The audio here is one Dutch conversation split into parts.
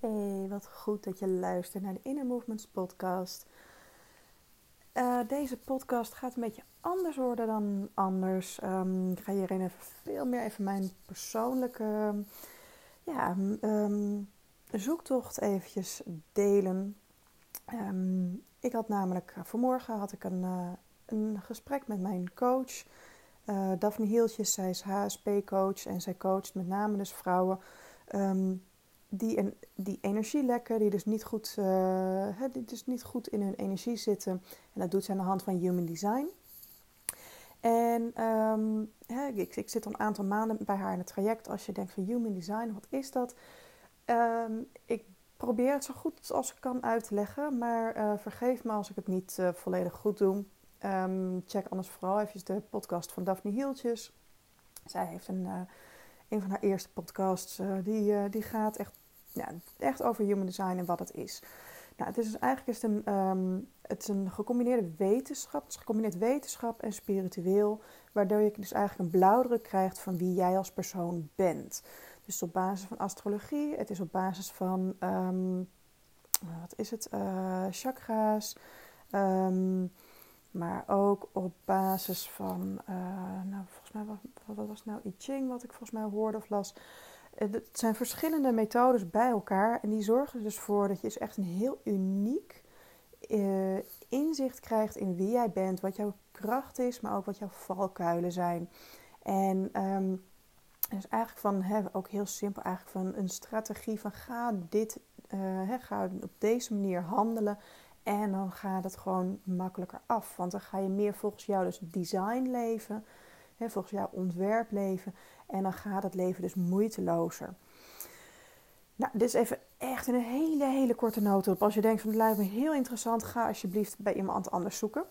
Hey, wat goed dat je luistert naar de Inner Movements podcast. Uh, deze podcast gaat een beetje anders worden dan anders. Um, ik ga hierin even veel meer even mijn persoonlijke ja, um, zoektocht eventjes delen. Um, ik had namelijk uh, vanmorgen had ik een, uh, een gesprek met mijn coach. Daphne Hieltjes, zij is HSP-coach en zij coacht met name dus vrouwen die, die energielekken, die dus, niet goed, uh, die dus niet goed in hun energie zitten. En dat doet ze aan de hand van Human Design. En hè, ik, ik, zit al een aantal maanden bij haar in het traject. Als je denkt van Human Design, wat is dat? Um, ik probeer het zo goed als ik kan uit te leggen. Maar uh, vergeef me als ik het niet uh, volledig goed doe. Um, check anders vooral even de podcast van Daphne Hieltjes. Zij heeft een een van haar eerste podcasts. Uh, die, uh, die gaat echt, ja, echt over human design en wat het is. Nou, het is dus eigenlijk is het een, um, het is een gecombineerde wetenschap. Het is gecombineerd wetenschap en spiritueel. Waardoor je dus eigenlijk een blauwdruk krijgt van wie jij als persoon bent. Dus op basis van astrologie. Het is op basis van, um, wat is het, uh, chakra's. Um, maar ook op basis van, uh, nou volgens mij, wat, was nou I Ching wat ik volgens mij hoorde of las. Eh, het zijn verschillende methodes bij elkaar en die zorgen dus voor dat je dus echt een heel uniek uh, inzicht krijgt in wie jij bent, wat jouw kracht is, maar ook wat jouw valkuilen zijn. En um, dus eigenlijk van, ook heel simpel, eigenlijk van een strategie van ga dit, hè, ga op deze manier handelen en dan gaat het gewoon makkelijker af. Want dan ga je meer volgens jou dus design leven. Hè, volgens jouw ontwerp leven. En dan gaat het leven dus moeitelozer. Nou, dit is even echt een hele, hele korte notendop. Als je denkt van het lijkt me heel interessant, ga alsjeblieft bij iemand anders zoeken.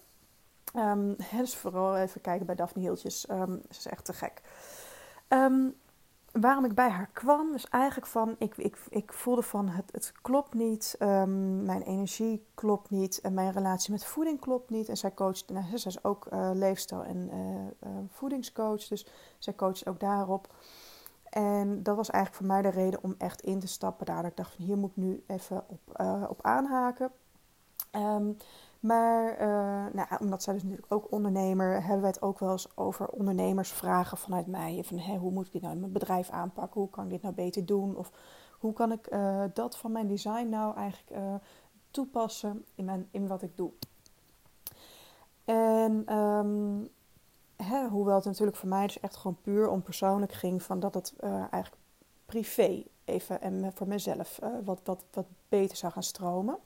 Um, dus vooral even kijken bij Daphne Hieltjes. Um, ze is echt te gek. Um, waarom ik bij haar kwam, is eigenlijk van, ik, ik, ik voelde van het, het klopt niet, um, mijn energie klopt niet en mijn relatie met voeding klopt niet. En zij coacht, nou, zij is ook uh, leefstijl- en uh, uh, voedingscoach, dus zij coacht ook daarop. En dat was eigenlijk voor mij de reden om echt in te stappen. Daar ik dacht van hier moet ik nu even op, op aanhaken. Um, maar uh, nou, omdat zij dus natuurlijk ook ondernemer, hebben wij het ook wel eens over ondernemersvragen vanuit mij. Van hoe moet ik dit nou in mijn bedrijf aanpakken? Hoe kan ik dit nou beter doen? Of hoe kan ik uh, dat van mijn design nou eigenlijk uh, toepassen in, mijn, in wat ik doe? En hè, hoewel het natuurlijk voor mij dus echt gewoon puur om persoonlijk ging, van dat het eigenlijk privé even en voor mezelf wat, wat, wat beter zou gaan stromen.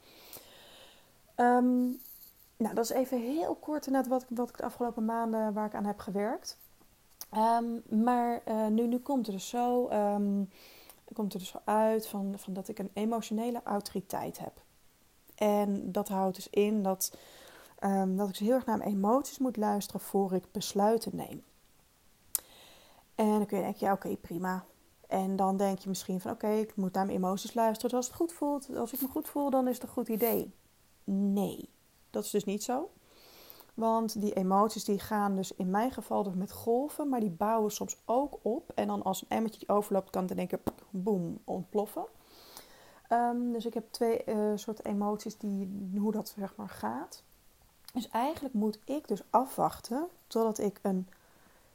Um, nou, dat is even heel kort net wat, wat ik de afgelopen maanden waar ik aan heb gewerkt. Um, maar uh, nu, nu komt het dus zo, um, komt er dus uit van, van dat ik een emotionele autoriteit heb. En dat houdt dus in dat, um, dat ik heel erg naar mijn emoties moet luisteren voor ik besluiten neem. En dan kun je denken, ja oké, prima. En dan denk je misschien van oké, ik moet naar mijn emoties luisteren. Dus als het goed voelt, als ik me goed voel, dan is het een goed idee. Nee. Dat is dus niet zo. Want die emoties die gaan dus in mijn geval dus met golven, maar die bouwen soms ook op. En dan als een emmertje overloopt, kan het in boem ontploffen. Um, dus ik heb twee uh, soorten emoties die, hoe dat zeg maar gaat. Dus eigenlijk moet ik dus afwachten totdat ik een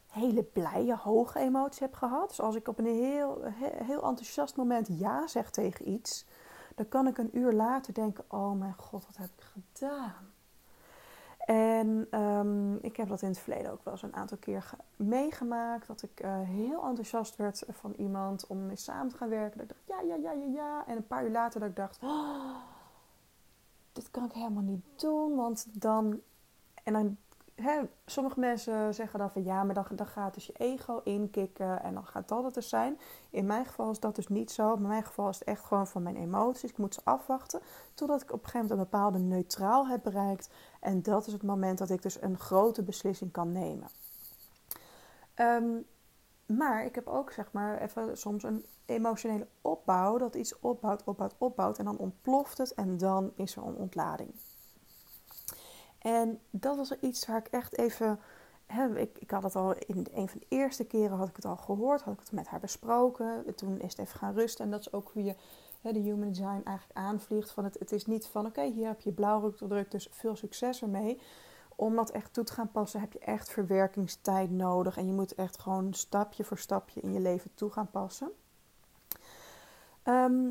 hele blije, hoge emotie heb gehad. Dus als ik op een heel, heel enthousiast moment ja zeg tegen iets, dan kan ik een uur later denken: oh mijn god, wat heb ik gedaan? En um, ik heb dat in het verleden ook wel eens een aantal keer meegemaakt. Dat ik uh, heel enthousiast werd van iemand om mee samen te gaan werken. Dat ik dacht, ja, ja, ja, ja, ja. En een paar uur later dat ik dacht, oh, dit kan ik helemaal niet doen. Want dan... En dan hè, sommige mensen zeggen dan van ja, maar dan, dan gaat dus je ego inkikken en dan gaat dat er zijn. In mijn geval is dat dus niet zo. In mijn geval is het echt gewoon van mijn emoties. Ik moet ze afwachten totdat ik op een gegeven moment een bepaalde neutraal heb bereikt. En dat is het moment dat ik dus een grote beslissing kan nemen. Um, maar ik heb ook zeg maar even soms een emotionele opbouw. Dat iets opbouwt, opbouwt, opbouwt en dan ontploft het en dan is er een ontlading. En dat was iets waar ik echt even. Hè, ik, ik had het al in een van de eerste keren had ik het al gehoord, had ik het met haar besproken. Toen is het even gaan rusten. En dat is ook hoe je de human design eigenlijk aanvliegt. Van het, het is niet van oké, hier heb je blauwdruk dus veel succes ermee. Om dat echt toe te gaan passen heb je echt verwerkingstijd nodig. En je moet echt gewoon stapje voor stapje in je leven toe gaan passen. Ehm,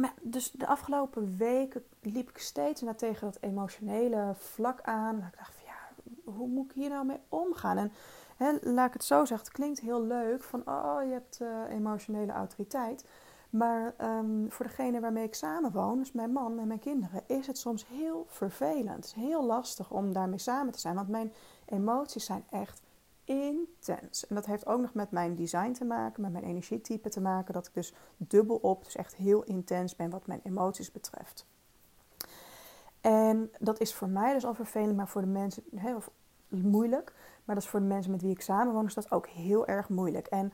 maar dus de afgelopen weken liep ik steeds naar tegen dat emotionele vlak aan. ik dacht van ja, hoe moet ik hier nou mee omgaan? En laat ik het zo zeggen, het klinkt heel leuk van oh, je hebt uh, emotionele autoriteit. Maar ehm, voor degene waarmee ik samenwoon, dus mijn man en mijn kinderen, is het soms heel vervelend. Het is heel lastig om daarmee samen te zijn, want mijn emoties zijn echt intens. En dat heeft ook nog met mijn design te maken, met mijn energietype te maken, dat ik dus dubbel op, dus echt heel intens ben wat mijn emoties betreft. En dat is voor mij dus al vervelend, maar voor de mensen heel moeilijk. Maar dat is voor de mensen met wie ik samenwoon, is dat ook heel erg moeilijk. En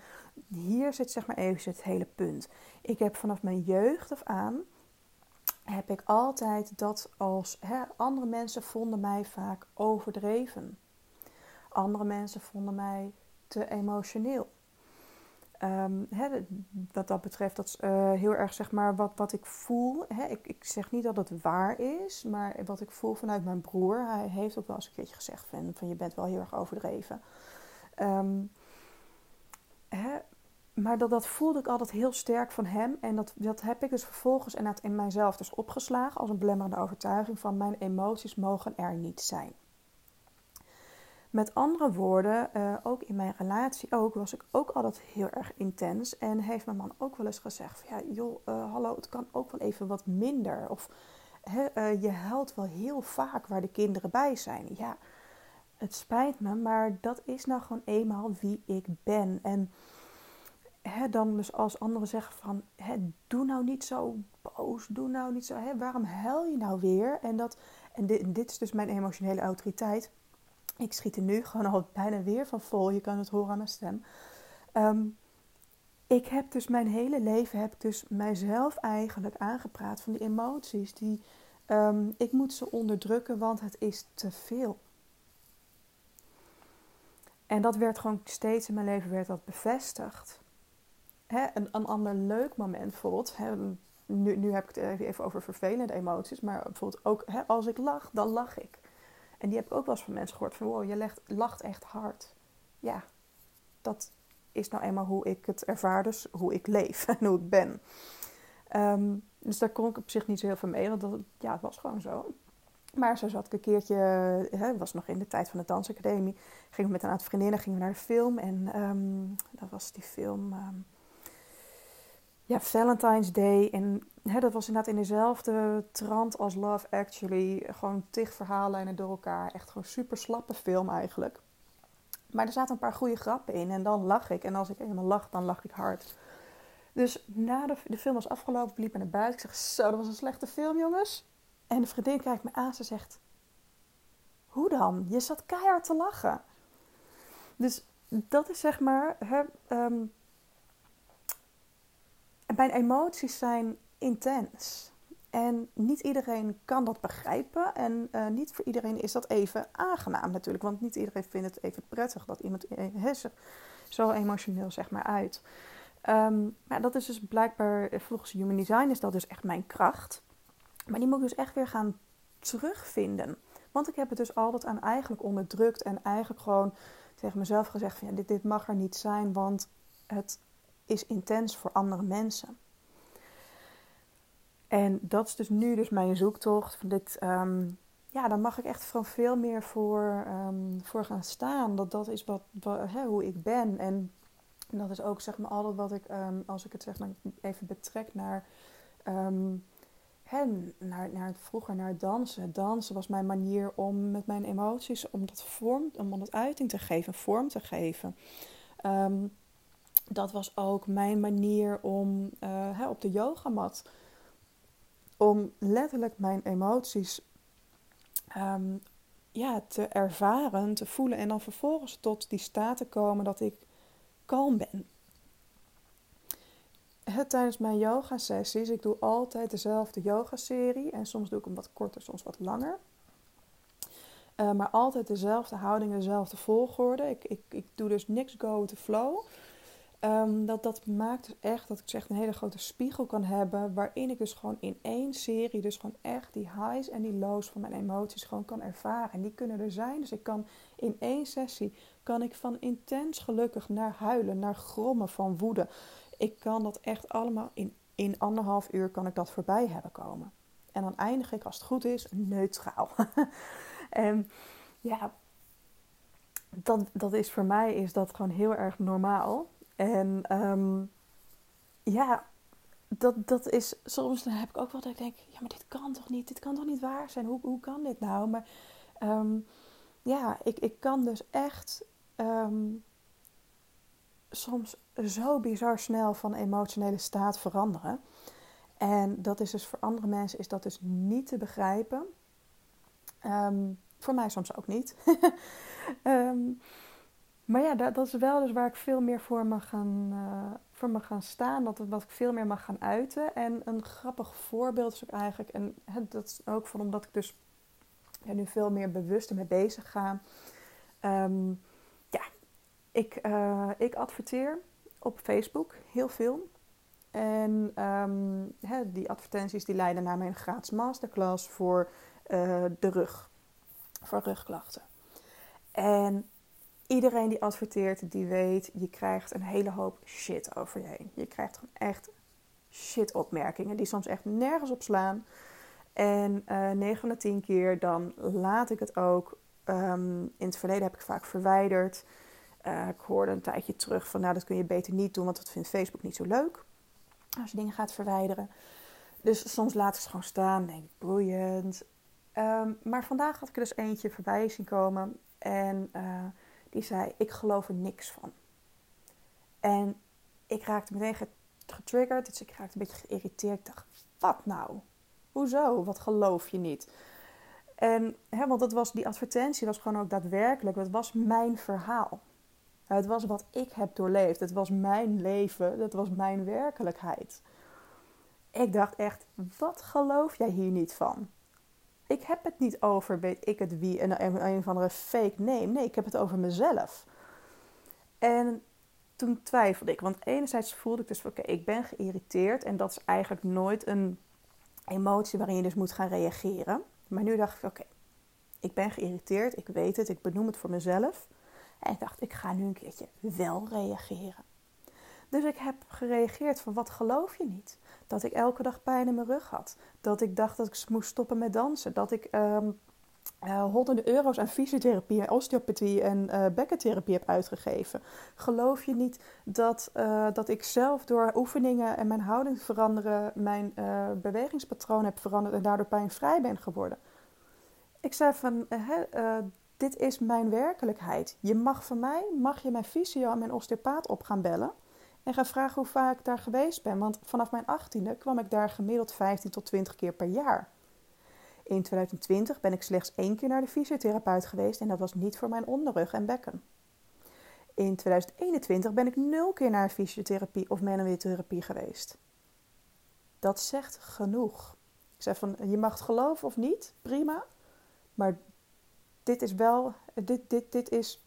hier zit zeg maar even het hele punt. Ik heb vanaf mijn jeugd af aan, heb ik altijd dat als andere mensen vonden mij vaak overdreven. Andere mensen vonden mij te emotioneel. Um, wat dat betreft, dat is uh, heel erg zeg maar wat, wat ik voel. ik, ik, zeg niet dat het waar is, maar wat ik voel vanuit mijn broer. Hij heeft ook wel eens een keertje gezegd van, van je bent wel heel erg overdreven. Um, maar dat, dat voelde ik altijd heel sterk van hem. En dat, dat heb ik dus vervolgens in mijzelf dus opgeslagen als een belemmerende overtuiging van mijn emoties mogen er niet zijn. Met andere woorden, uh, ook in mijn relatie ook, was ik ook altijd heel erg intens. En heeft mijn man ook wel eens gezegd van, ja joh, uh, hallo, het kan ook wel even wat minder. Of uh, je huilt wel heel vaak waar de kinderen bij zijn. Ja, het spijt me, maar dat is nou gewoon eenmaal wie ik ben. En dan dus als anderen zeggen van, doe nou niet zo boos, doe nou niet zo, waarom huil je nou weer? En, dat, en dit is dus mijn emotionele autoriteit ik schiet er nu gewoon al bijna weer van vol. Je kan het horen aan mijn stem. Ehm, ik heb dus mijn hele leven heb ik dus mijzelf eigenlijk aangepraat van die emoties. Die, um, ik moet ze onderdrukken, want het is te veel. En dat werd gewoon steeds in mijn leven werd dat bevestigd. Hè, een, een ander leuk moment bijvoorbeeld. Hè, nu, nu heb ik het even over vervelende emoties. Maar bijvoorbeeld ook hè, als ik lach, dan lach ik. En die heb ik ook wel eens van mensen gehoord. Van wow, je legt, lacht echt hard. Ja, dat is nou eenmaal hoe ik het ervaar. Dus hoe ik leef en hoe ik ben. Ehm, dus daar kon ik op zich niet zo heel veel mee. Want dat, ja, het was gewoon zo. Maar zo zat ik een keertje, hè, was nog in de tijd van de dansacademie. Gingen we met een aantal vriendinnen gingen we naar de film. En um, dat was die film... Um, ja, Valentine's Day. En hè, dat was inderdaad in dezelfde trant als Love Actually. Gewoon tig verhaallijnen door elkaar. Echt gewoon super slappe film eigenlijk. Maar er zaten een paar goede grappen in. En dan lach ik. En als ik eenmaal lach, dan lach ik hard. Dus na de, de film was afgelopen, liep ik naar buiten. Ik zeg, zo, dat was een slechte film, jongens. En de vriendin kijkt me aan. Ze zegt, hoe dan? Je zat keihard te lachen. Dus dat is zeg maar... Hè, ehm, mijn emoties zijn intens. En niet iedereen kan dat begrijpen. En uh, niet voor iedereen is dat even aangenaam natuurlijk. Want niet iedereen vindt het even prettig dat iemand zich zo emotioneel zeg maar uit. Um, maar dat is dus blijkbaar, volgens Human Design is dat dus echt mijn kracht. Maar die moet ik dus echt weer gaan terugvinden. Want ik heb het dus altijd aan eigenlijk onderdrukt. En eigenlijk gewoon tegen mezelf gezegd van ja, dit, dit mag er niet zijn. Want het is intens voor andere mensen. En dat is dus nu dus mijn zoektocht. Dit, um, ja, daar mag ik echt van veel meer voor, um, voor gaan staan. Dat dat is wat, hè, hoe ik ben. En dat is ook zeg maar altijd wat ik, um, als ik het zeg maar even betrek naar, hè, naar, naar vroeger naar dansen. Dansen was mijn manier om met mijn emoties, om dat vorm, om dat uiting te geven, vorm te geven. Dat was ook mijn manier om uh, hè, op de yogamat om letterlijk mijn emoties um, ja, te ervaren, te voelen en dan vervolgens tot die staat te komen dat ik kalm ben. Het, tijdens mijn yoga sessies, ik doe altijd dezelfde yoga serie en soms doe ik hem wat korter, soms wat langer. Uh, maar altijd dezelfde houding, dezelfde volgorde. Ik, ik, ik doe dus niks go the flow. Ehm, dat, dat maakt dus echt dat ik zeg een hele grote spiegel kan hebben. Waarin ik dus gewoon in één serie, dus gewoon echt die highs en die lows van mijn emoties gewoon kan ervaren. En die kunnen er zijn. Dus ik kan in één sessie, kan ik van intens gelukkig naar huilen, naar grommen van woede. Ik kan dat echt allemaal in, in anderhalf uur kan ik dat voorbij hebben komen. En dan eindig ik als het goed is neutraal. en ja, dat, dat is voor mij is dat gewoon heel erg normaal. En um, ja, dat, dat is soms dan heb ik ook wel dat ik denk, ja, maar dit kan toch niet, dit kan toch niet waar zijn? Hoe, hoe kan dit nou? Maar um, ja, ik, ik kan dus echt um, soms zo bizar snel van emotionele staat veranderen. En dat is dus voor andere mensen is dat dus niet te begrijpen. Voor mij soms ook niet. um, Maar ja, dat, dat, is wel dus waar ik veel meer voor mag gaan, uh, voor mag gaan staan. Dat, dat ik veel meer mag gaan uiten. En een grappig voorbeeld is ook eigenlijk... En dat is ook van omdat ik dus ja, nu veel meer bewust mee bezig ga. Um, ja, ik, uh, ik adverteer op Facebook heel veel. En hè, die advertenties die leiden naar mijn gratis masterclass voor uh, de rug. Voor rugklachten. En iedereen die adverteert, die weet, je krijgt een hele hoop shit over je heen. Je krijgt gewoon echt shit opmerkingen die soms echt nergens op slaan. En uh, eh, 9 van de 10 keer dan laat ik het ook. Um, in het verleden heb ik vaak verwijderd. Uh, ik hoorde een tijdje terug van, nou dat kun je beter niet doen, want dat vindt Facebook niet zo leuk. Als je dingen gaat verwijderen. Dus soms laat ik het gewoon staan, denk ik, boeiend. Um, maar vandaag had ik er dus eentje voorbij zien komen. En uh, die zei: Ik geloof er niks van. En ik raakte meteen getriggerd, dus ik raakte een beetje geïrriteerd. Ik dacht: Wat nou? Hoezo? Wat geloof je niet? En, hè, want dat was, die advertentie was gewoon ook daadwerkelijk, het was mijn verhaal. Het was wat ik heb doorleefd. Het was mijn leven. Het was mijn werkelijkheid. Ik dacht echt, wat geloof jij hier niet van? Ik heb het niet over, weet ik het wie, een, een, een of andere fake name. Nee, ik heb het over mezelf. En toen twijfelde ik, want enerzijds voelde ik dus van, oké, ik ben geïrriteerd. En dat is eigenlijk nooit een emotie waarin je dus moet gaan reageren. Maar nu dacht ik, oké, ik ben geïrriteerd, ik weet het, ik benoem het voor mezelf. En ik dacht, ik ga nu een keertje wel reageren. Dus ik heb gereageerd van, wat geloof je niet? Dat ik elke dag pijn in mijn rug had. Dat ik dacht dat ik moest stoppen met dansen. Dat ik um, uh, honderden euro's aan fysiotherapie, osteopathie en uh, bekkentherapie heb uitgegeven. Geloof je niet dat, uh, dat ik zelf door oefeningen en mijn houding veranderen, mijn bewegingspatroon heb veranderd en daardoor pijnvrij ben geworden? Ik zei van, dit is mijn werkelijkheid. Je mag van mij, mag je mijn fysio en mijn osteopaat op gaan bellen. En ga vragen hoe vaak ik daar geweest ben. Want vanaf mijn achttiende kwam ik daar gemiddeld 15 tot 20 keer per jaar. In 2020 ben ik slechts één keer naar de fysiotherapeut geweest en dat was niet voor mijn onderrug en bekken. In 2021 ben ik nul keer naar fysiotherapie of manueeltherapie geweest. Dat zegt genoeg. Ik zeg van, je mag het geloven of niet, prima. Maar dit is wel, dit, dit, dit, is,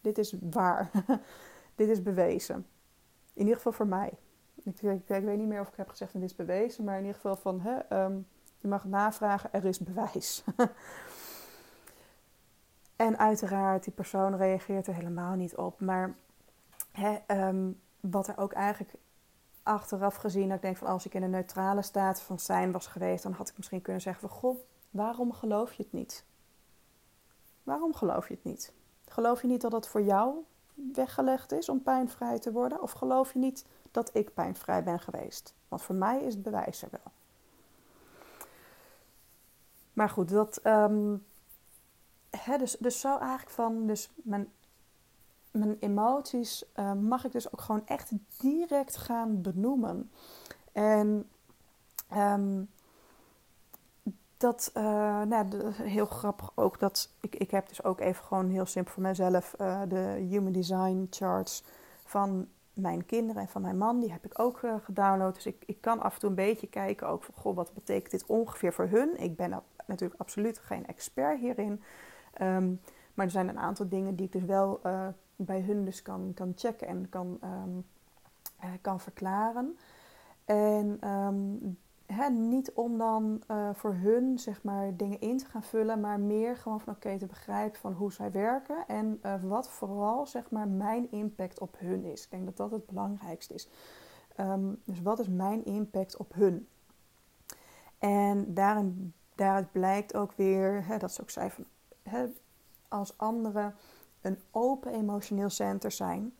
dit is waar. dit is bewezen. In ieder geval voor mij. Ik, ik, weet niet meer of ik heb gezegd en dit is bewezen, maar in ieder geval van hè, um, je mag navragen, er is bewijs. en uiteraard, die persoon reageert er helemaal niet op. Maar hè, um, wat er ook eigenlijk achteraf gezien, dat ik denk van als ik in een neutrale staat van zijn was geweest, dan had ik misschien kunnen zeggen goh, waarom geloof je het niet? Waarom geloof je het niet? Geloof je niet dat het voor jou weggelegd is om pijnvrij te worden? Of geloof je niet dat ik pijnvrij ben geweest? Want voor mij is het bewijs er wel. Maar goed, dat. Um, hè, dus, dus zo eigenlijk van. Dus mijn, mijn emoties uh, mag ik dus ook gewoon echt direct gaan benoemen. En. Um, dat, uh, nou, heel grappig ook, dat ik, ik heb dus ook even gewoon heel simpel voor mezelf uh, de Human Design charts van mijn kinderen en van mijn man, die heb ik ook uh, gedownload. Dus ik, ik kan af en toe een beetje kijken ook van, goh, wat betekent dit ongeveer voor hun? Ik ben natuurlijk absoluut geen expert hierin. Um, maar er zijn een aantal dingen die ik dus wel bij hun dus kan, kan checken en kan um, kan verklaren. En ehm, niet om dan uh, voor hun zeg maar, dingen in te gaan vullen, maar meer gewoon van oké te begrijpen van hoe zij werken en uh, wat vooral zeg maar, mijn impact op hun is. Ik denk dat dat het belangrijkste is. Um, dus wat is mijn impact op hun? En daarin, daaruit blijkt ook weer, hè, dat ze ook zei van hè, als anderen een open emotioneel center zijn,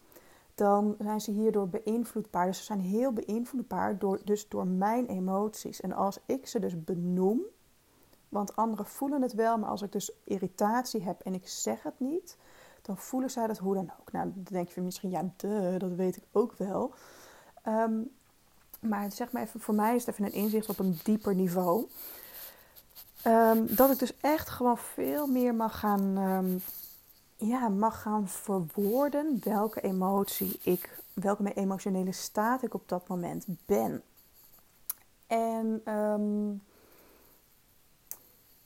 dan zijn ze hierdoor beïnvloedbaar. Dus ze zijn heel beïnvloedbaar door, dus door mijn emoties. En als ik ze dus benoem, want anderen voelen het wel, maar als ik dus irritatie heb en ik zeg het niet, dan voelen zij dat hoe dan ook. Nou, dan denk je misschien, ja, dat weet ik ook wel. Ehm, maar zeg maar even, voor mij is het even een inzicht op een dieper niveau. Ehm, dat ik dus echt gewoon veel meer mag gaan um, ja, mag gaan verwoorden welke emotie ik, welke emotionele staat ik op dat moment ben. En um,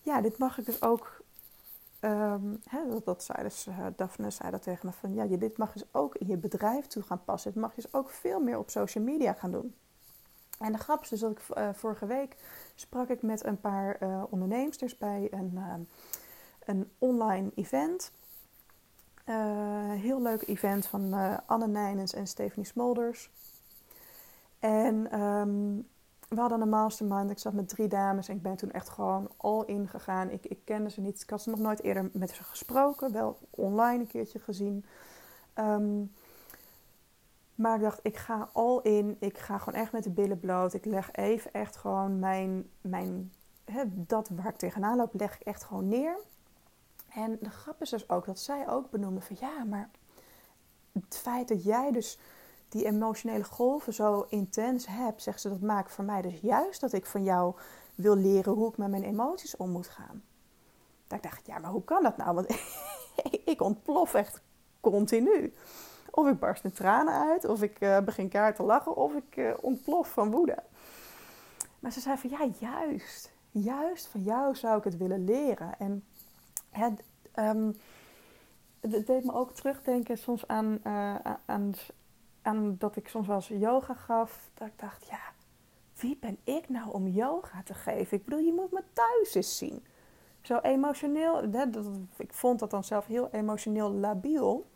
ja, dit mag ik dus ook. Hè, dat, dat zei dus, uh, Daphne zei dat tegen me van ja, je, dit mag dus ook in je bedrijf toe gaan passen. Dit mag je dus ook veel meer op social media gaan doen. En de grap is dus dat ik uh, vorige week sprak ik met een paar uh, onderneemsters bij een, een online event. Uh, heel leuk event van uh, Anne Nijnens en Stephanie Smolders. En um, we hadden een mastermind. Ik zat met drie dames en ik ben toen echt gewoon all in gegaan. Ik, ik kende ze niet. Ik had ze nog nooit eerder met ze gesproken. Wel online een keertje gezien. Um, maar ik dacht, ik ga all in. Ik ga gewoon echt met de billen bloot. Ik leg even echt gewoon mijn, mijn hè, dat waar ik tegenaan loop, leg ik echt gewoon neer. En de grap is dus ook dat zij ook benoemde van ja, maar het feit dat jij dus die emotionele golven zo intens hebt, zegt ze, dat maakt voor mij dus juist dat ik van jou wil leren hoe ik met mijn emoties om moet gaan. Dat ik ja, maar hoe kan dat nou? Want ik ontplof echt continu. Of ik barst in tranen uit, of ik uh, begin kaart te lachen, of ik uh, ontplof van woede. Maar ze zei van ja, juist. Juist van jou zou ik het willen leren. En het, um, het deed me ook terugdenken soms aan, uh, aan, aan dat ik soms wel eens yoga gaf. Dat ik dacht, ja, wie ben ik nou om yoga te geven? Ik bedoel, je moet me thuis eens zien. Zo emotioneel, dat, ik vond dat dan zelf heel emotioneel labiel.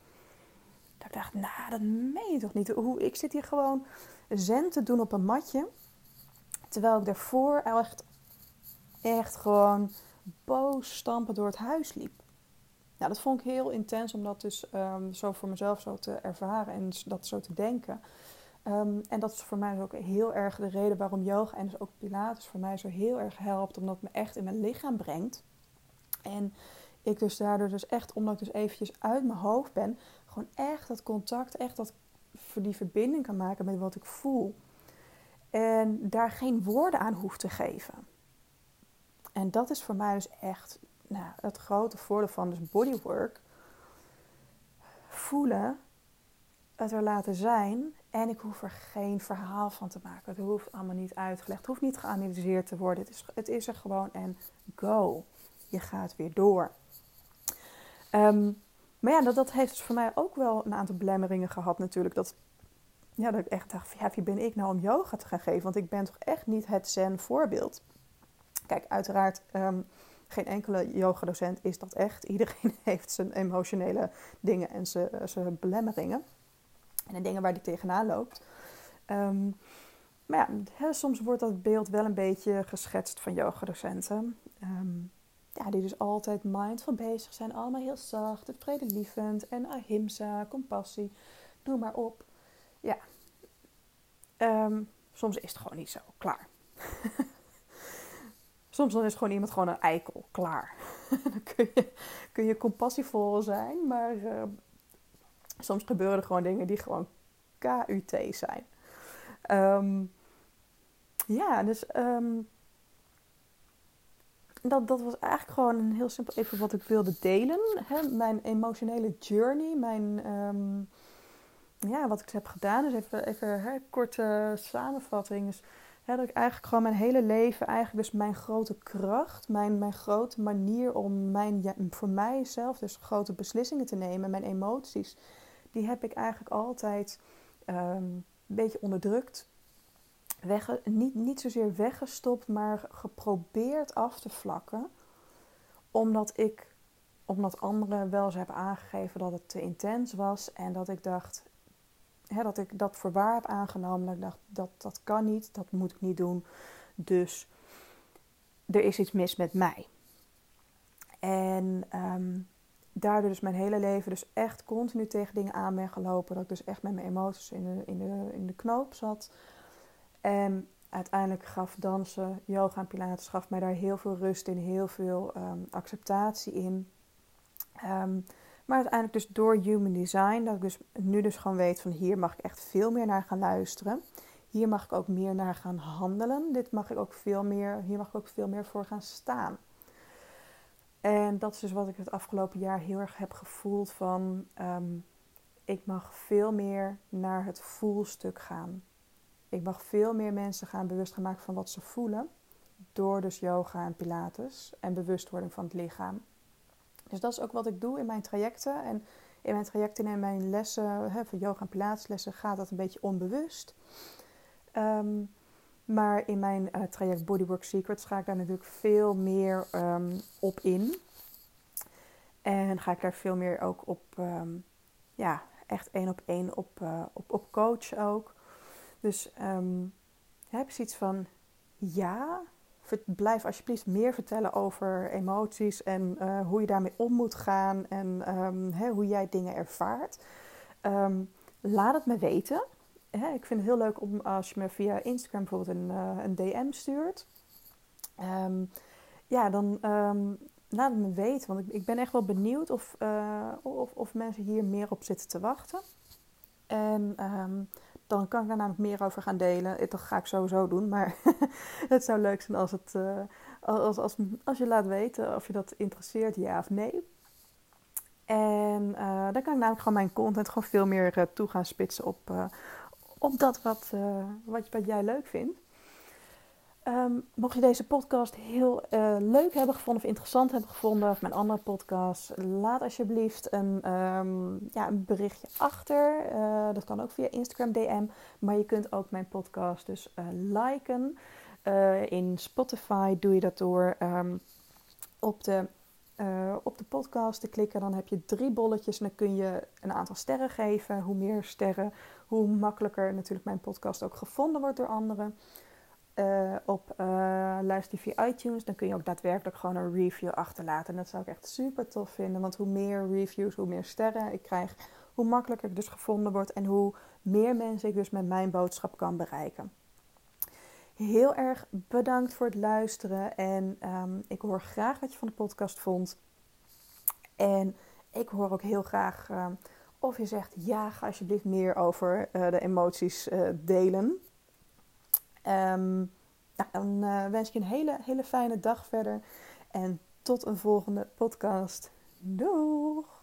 Dat ik dacht, nou, dat meen je toch niet? Hoe, ik zit hier gewoon zen te doen op een matje. Terwijl ik daarvoor echt, echt gewoon boos stampen door het huis liep. Nou, dat vond ik heel intens om dat dus um, zo voor mezelf zo te ervaren en dat zo te denken. Um, en dat is voor mij dus ook heel erg de reden waarom yoga en dus ook Pilates voor mij zo heel erg helpt. Omdat het me echt in mijn lichaam brengt. En ik dus daardoor dus echt, omdat ik dus eventjes uit mijn hoofd ben, gewoon echt dat contact, echt dat, die verbinding kan maken met wat ik voel. En daar geen woorden aan hoef te geven. En dat is voor mij dus echt nou, het grote voordeel van dus bodywork. Voelen, het er laten zijn en ik hoef er geen verhaal van te maken. Het hoeft allemaal niet uitgelegd, het hoeft niet geanalyseerd te worden. Het is, het is er gewoon en go. Je gaat weer door. Um, maar ja, dat, dat heeft dus voor mij ook wel een aantal belemmeringen gehad natuurlijk. Dat, ja, dat ik echt dacht, ja, wie ben ik nou om yoga te gaan geven? Want ik ben toch echt niet het zen voorbeeld. Kijk, uiteraard, um, geen enkele yogadocent is dat echt. Iedereen heeft zijn emotionele dingen en zijn, eh, zijn belemmeringen. En de dingen waar die tegenaan loopt. Um, maar ja, soms wordt dat beeld wel een beetje geschetst van yogadocenten. Um, ja, die dus altijd mindful bezig zijn. Allemaal heel zacht, vredelievend en ahimsa, compassie. Noem maar op. Ja, soms is het gewoon niet zo. Klaar. Soms dan is gewoon iemand gewoon een eikel. Klaar. dan kun je, kun je compassievol zijn, maar uh, soms gebeuren er gewoon dingen die gewoon KUT zijn. Um, ja, dus um, dat, dat was eigenlijk gewoon een heel simpel even wat ik wilde delen. Hè? Mijn emotionele journey, mijn, um, ja, wat ik heb gedaan. Dus even, even hè, korte samenvatting. Dus dat ik eigenlijk gewoon mijn hele leven, eigenlijk dus mijn grote kracht, mijn, mijn grote manier om mijn, voor mijzelf dus grote beslissingen te nemen, mijn emoties, die heb ik eigenlijk altijd um, beetje onderdrukt. Wegge, niet, niet zozeer weggestopt, maar geprobeerd af te vlakken. Omdat ik, omdat anderen wel eens hebben aangegeven dat het te intens was. En dat ik dacht, dat ik dat voor waar heb aangenomen. Dat ik dacht, dat, dat kan niet, dat moet ik niet doen. Dus er is iets mis met mij. En um, daardoor dus mijn hele leven dus echt continu tegen dingen aan ben gelopen. Dat ik dus echt met mijn emoties in de, in de, in de knoop zat. En uiteindelijk gaf dansen, yoga en pilates gaf mij daar heel veel rust in, heel veel um, acceptatie in. Um, maar uiteindelijk dus door human design, dat ik dus nu dus gewoon weet van hier mag ik echt veel meer naar gaan luisteren. Hier mag ik ook meer naar gaan handelen. Dit mag ik ook veel meer, hier mag ik ook veel meer voor gaan staan. En dat is dus wat ik het afgelopen jaar heel erg heb gevoeld van um, ik mag veel meer naar het voelstuk gaan. Ik mag veel meer mensen gaan bewust gaan maken van wat ze voelen. Door dus yoga en pilates en bewustwording van het lichaam. Dus dat is ook wat ik doe in mijn trajecten. En in mijn trajecten en mijn lessen, hè, van yoga en pilateslessen, gaat dat een beetje onbewust. Um, maar in mijn uh, traject Bodywork Secrets ga ik daar natuurlijk veel meer um, op in. En ga ik daar veel meer ook op, um, ja, echt één op één op, uh, op, op coach ook. Dus heb je iets van, ja, blijf alsjeblieft meer vertellen over emoties en uh, hoe je daarmee om moet gaan en um, hè, hoe jij dingen ervaart. Um, laat het me weten. Hè, ik vind het heel leuk om als je me via Instagram bijvoorbeeld een, uh, een DM stuurt. Um, ja, dan laat het me weten. Want ik, ik ben echt wel benieuwd of, uh, of, of mensen hier meer op zitten te wachten. En dan kan ik daar namelijk meer over gaan delen. Dat ga ik sowieso doen. Maar het zou leuk zijn als, het, uh, als, als, als je laat weten of je dat interesseert, ja of nee. En uh, dan kan ik namelijk gewoon mijn content gewoon veel meer uh, toe gaan spitsen op, op dat wat, wat, wat jij leuk vindt. Um, mocht je deze podcast heel uh, leuk hebben gevonden of interessant hebben gevonden, of mijn andere podcast, laat alsjeblieft een, um, ja, een berichtje achter. Uh, dat kan ook via Instagram DM, maar je kunt ook mijn podcast dus uh, liken. in Spotify doe je dat door um, op, de, op de podcast te klikken. Dan heb je drie bolletjes en dan kun je een aantal sterren geven. Hoe meer sterren, hoe makkelijker natuurlijk mijn podcast ook gevonden wordt door anderen uh, op uh, luister via iTunes, dan kun je ook daadwerkelijk gewoon een review achterlaten. En dat zou ik echt super tof vinden, want hoe meer reviews, hoe meer sterren ik krijg, hoe makkelijker ik dus gevonden word en hoe meer mensen ik dus met mijn boodschap kan bereiken. Heel erg bedankt voor het luisteren en um, ik hoor graag wat je van de podcast vond. En ik hoor ook heel graag um, of je zegt ja, ga alsjeblieft meer over uh, de emoties delen. Um, dan uh, wens ik je een hele, hele fijne dag verder. En tot een volgende podcast. Doeg!